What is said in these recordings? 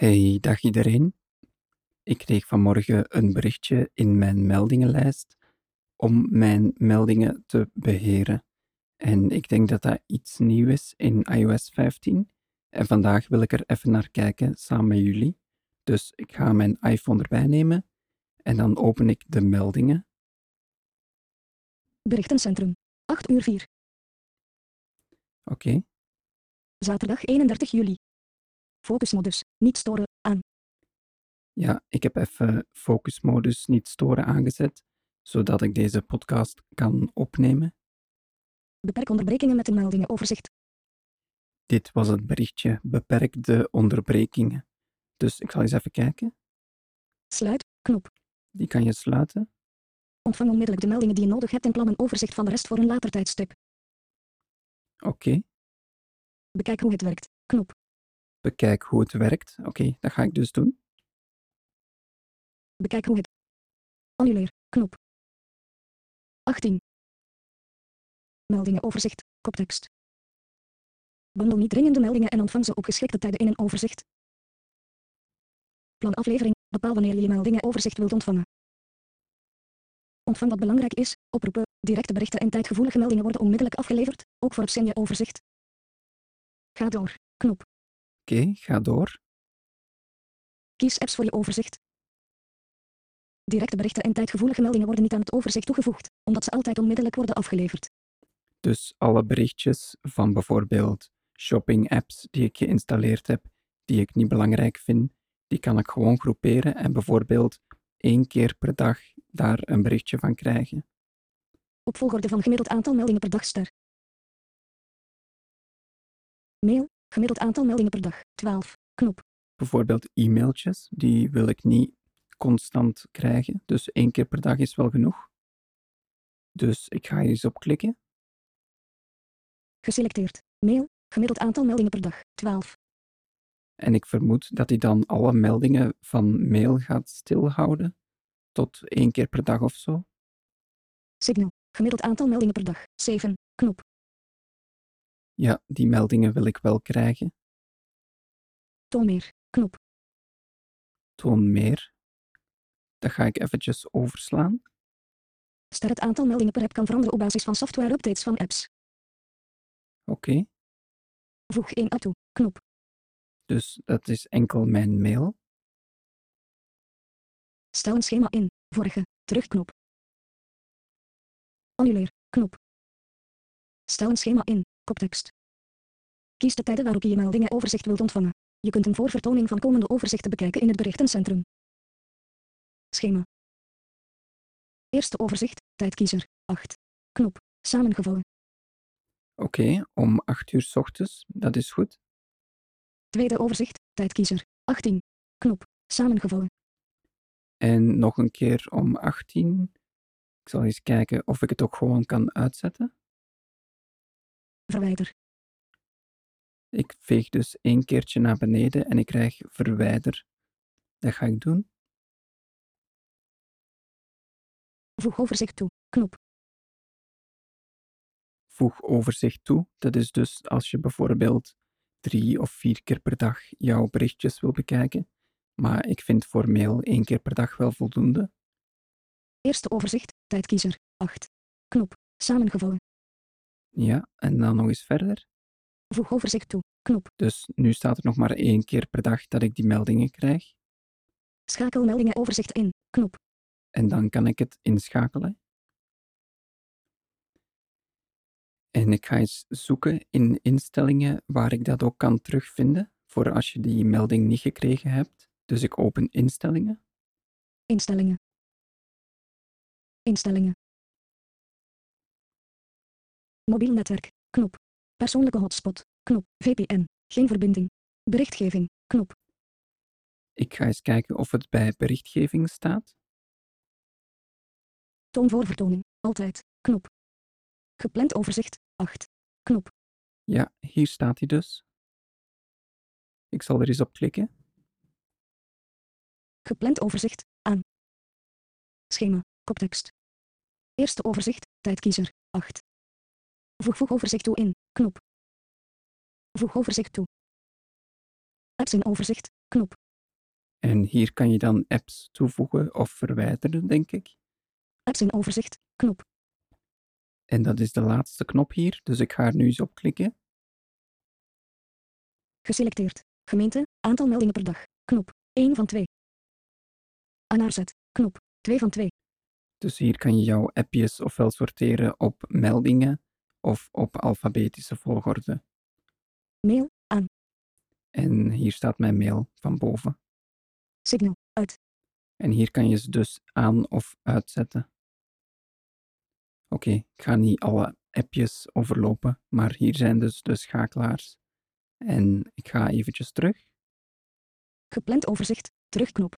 Hey, dag iedereen. Ik kreeg vanmorgen een berichtje in mijn meldingenlijst om mijn meldingen te beheren. En ik denk dat dat iets nieuw is in iOS 15. En vandaag wil ik er even naar kijken samen met jullie. Dus ik ga mijn iPhone erbij nemen en dan open ik de meldingen. Berichtencentrum. 8 uur 4. Oké, Zaterdag 31 juli. Focusmodus. Niet storen. Aan. ja, ik heb even focusmodus niet storen aangezet, zodat ik deze podcast kan opnemen. Beperk onderbrekingen met de meldingen overzicht. Dit was het berichtje. Beperk de onderbrekingen. Dus ik zal eens even kijken. Sluit. Knop. Die kan je sluiten. Ontvang onmiddellijk de meldingen die je nodig hebt en plan een overzicht van de rest voor een later tijdstip. Oké, Bekijk hoe het werkt. Knop. Bekijk hoe het werkt. Oké, dat ga ik dus doen. Bekijk hoe het. Annuleer. Knop. 18. Meldingen overzicht. Koptekst. Bundel niet dringende meldingen en ontvang ze op geschikte tijden in een overzicht. Plan aflevering. Bepaal wanneer je je meldingen overzicht wilt ontvangen. Ontvang wat belangrijk is. Oproepen. Directe berichten en tijdgevoelige meldingen worden onmiddellijk afgeleverd, ook voor het Senja overzicht. Ga door. Knop. Oké, ga door. Kies apps voor je overzicht. Directe berichten en tijdgevoelige meldingen worden niet aan het overzicht toegevoegd, omdat ze altijd onmiddellijk worden afgeleverd. Dus alle berichtjes van bijvoorbeeld shopping-apps die ik geïnstalleerd heb, die ik niet belangrijk vind, die kan ik gewoon groeperen en bijvoorbeeld één keer per dag daar een berichtje van krijgen. Op volgorde van gemiddeld aantal meldingen per dag ster. Mail, gemiddeld aantal meldingen per dag, 12. Knop. Bijvoorbeeld e-mailtjes, die wil ik niet constant krijgen, dus één keer per dag is wel genoeg. Dus ik ga hier eens op klikken. Geselecteerd. Mail, gemiddeld aantal meldingen per dag, 12. En ik vermoed dat hij dan alle meldingen van mail gaat stilhouden. Tot één keer per dag of zo. Signal, gemiddeld aantal meldingen per dag, 7. Knop. Ja, die meldingen wil ik wel krijgen. Toon meer. Knop. Toon meer. Dat ga ik eventjes overslaan. Ster het aantal meldingen per app kan veranderen op basis van software updates van apps. Oké, Voeg 1 app toe. Knop. dus dat is enkel mijn mail. Stel een schema in. Vorige. Terugknop. Annuleer. Knop. Stel een schema in. Koptekst. Kies de tijden waarop je je meldingen overzicht wilt ontvangen. Je kunt een voorvertoning van komende overzichten bekijken in het berichtencentrum. Schema. Eerste overzicht. Tijdkiezer. 8. Knop. Samengevallen. Oké, om 8 uur 's ochtends, dat is goed. Tweede overzicht. Tijdkiezer. 18. Knop. Samengevallen. En nog een keer om 18. Ik zal eens kijken of ik het ook gewoon kan uitzetten. Verwijder. Ik veeg dus één keertje naar beneden en ik krijg verwijder. Dat ga ik doen. Voeg overzicht toe. Knop. Voeg overzicht toe. Dat is dus als je bijvoorbeeld drie of vier keer per dag jouw berichtjes wil bekijken. Maar ik vind voor mail één keer per dag wel voldoende. Eerste overzicht. Tijdkiezer. 8. Knop. Samengevallen. Ja, en dan nog eens verder. Voeg overzicht toe. Knop. Dus nu staat er nog maar één keer per dag dat ik die meldingen krijg. Schakel meldingen overzicht in. Knop. En dan kan ik het inschakelen. En ik ga eens zoeken in instellingen waar ik dat ook kan terugvinden voor als je die melding niet gekregen hebt. Dus ik open instellingen. Instellingen. Instellingen. Mobiel netwerk. Knop. Persoonlijke hotspot. Knop. VPN. Geen verbinding. Berichtgeving. Knop. Ik ga eens kijken of het bij berichtgeving staat. Toon voorvertoning. Altijd. Knop. Gepland overzicht. 8. Knop. Ja, hier staat hij dus. Ik zal er eens op klikken. Gepland overzicht. Aan. Schema. Koptekst. Eerste overzicht. Tijdkiezer. 8. Voeg voeg overzicht toe in. Knop. Voeg overzicht toe. Apps in overzicht. Knop. En hier kan je dan apps toevoegen of verwijderen, denk ik. Apps in overzicht. Knop. En dat is de laatste knop hier, dus ik ga er nu eens op klikken. Geselecteerd. Gemeente. Aantal meldingen per dag. Knop. 1 van 2. Aanaarzet. Knop. 2 van 2. Dus hier kan je jouw appjes ofwel sorteren op meldingen of op alfabetische volgorde. Mail. Aan. En hier staat mijn mail van boven. Signal. Uit. En hier kan je ze dus aan of uitzetten. Oké, ik ga niet alle appjes overlopen, maar hier zijn dus de schakelaars. En ik ga eventjes terug. Gepland overzicht. Terugknop.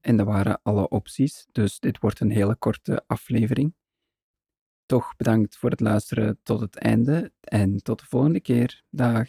En dat waren alle opties, dus dit wordt een hele korte aflevering. Toch bedankt voor het luisteren tot het einde en tot de volgende keer. Dag.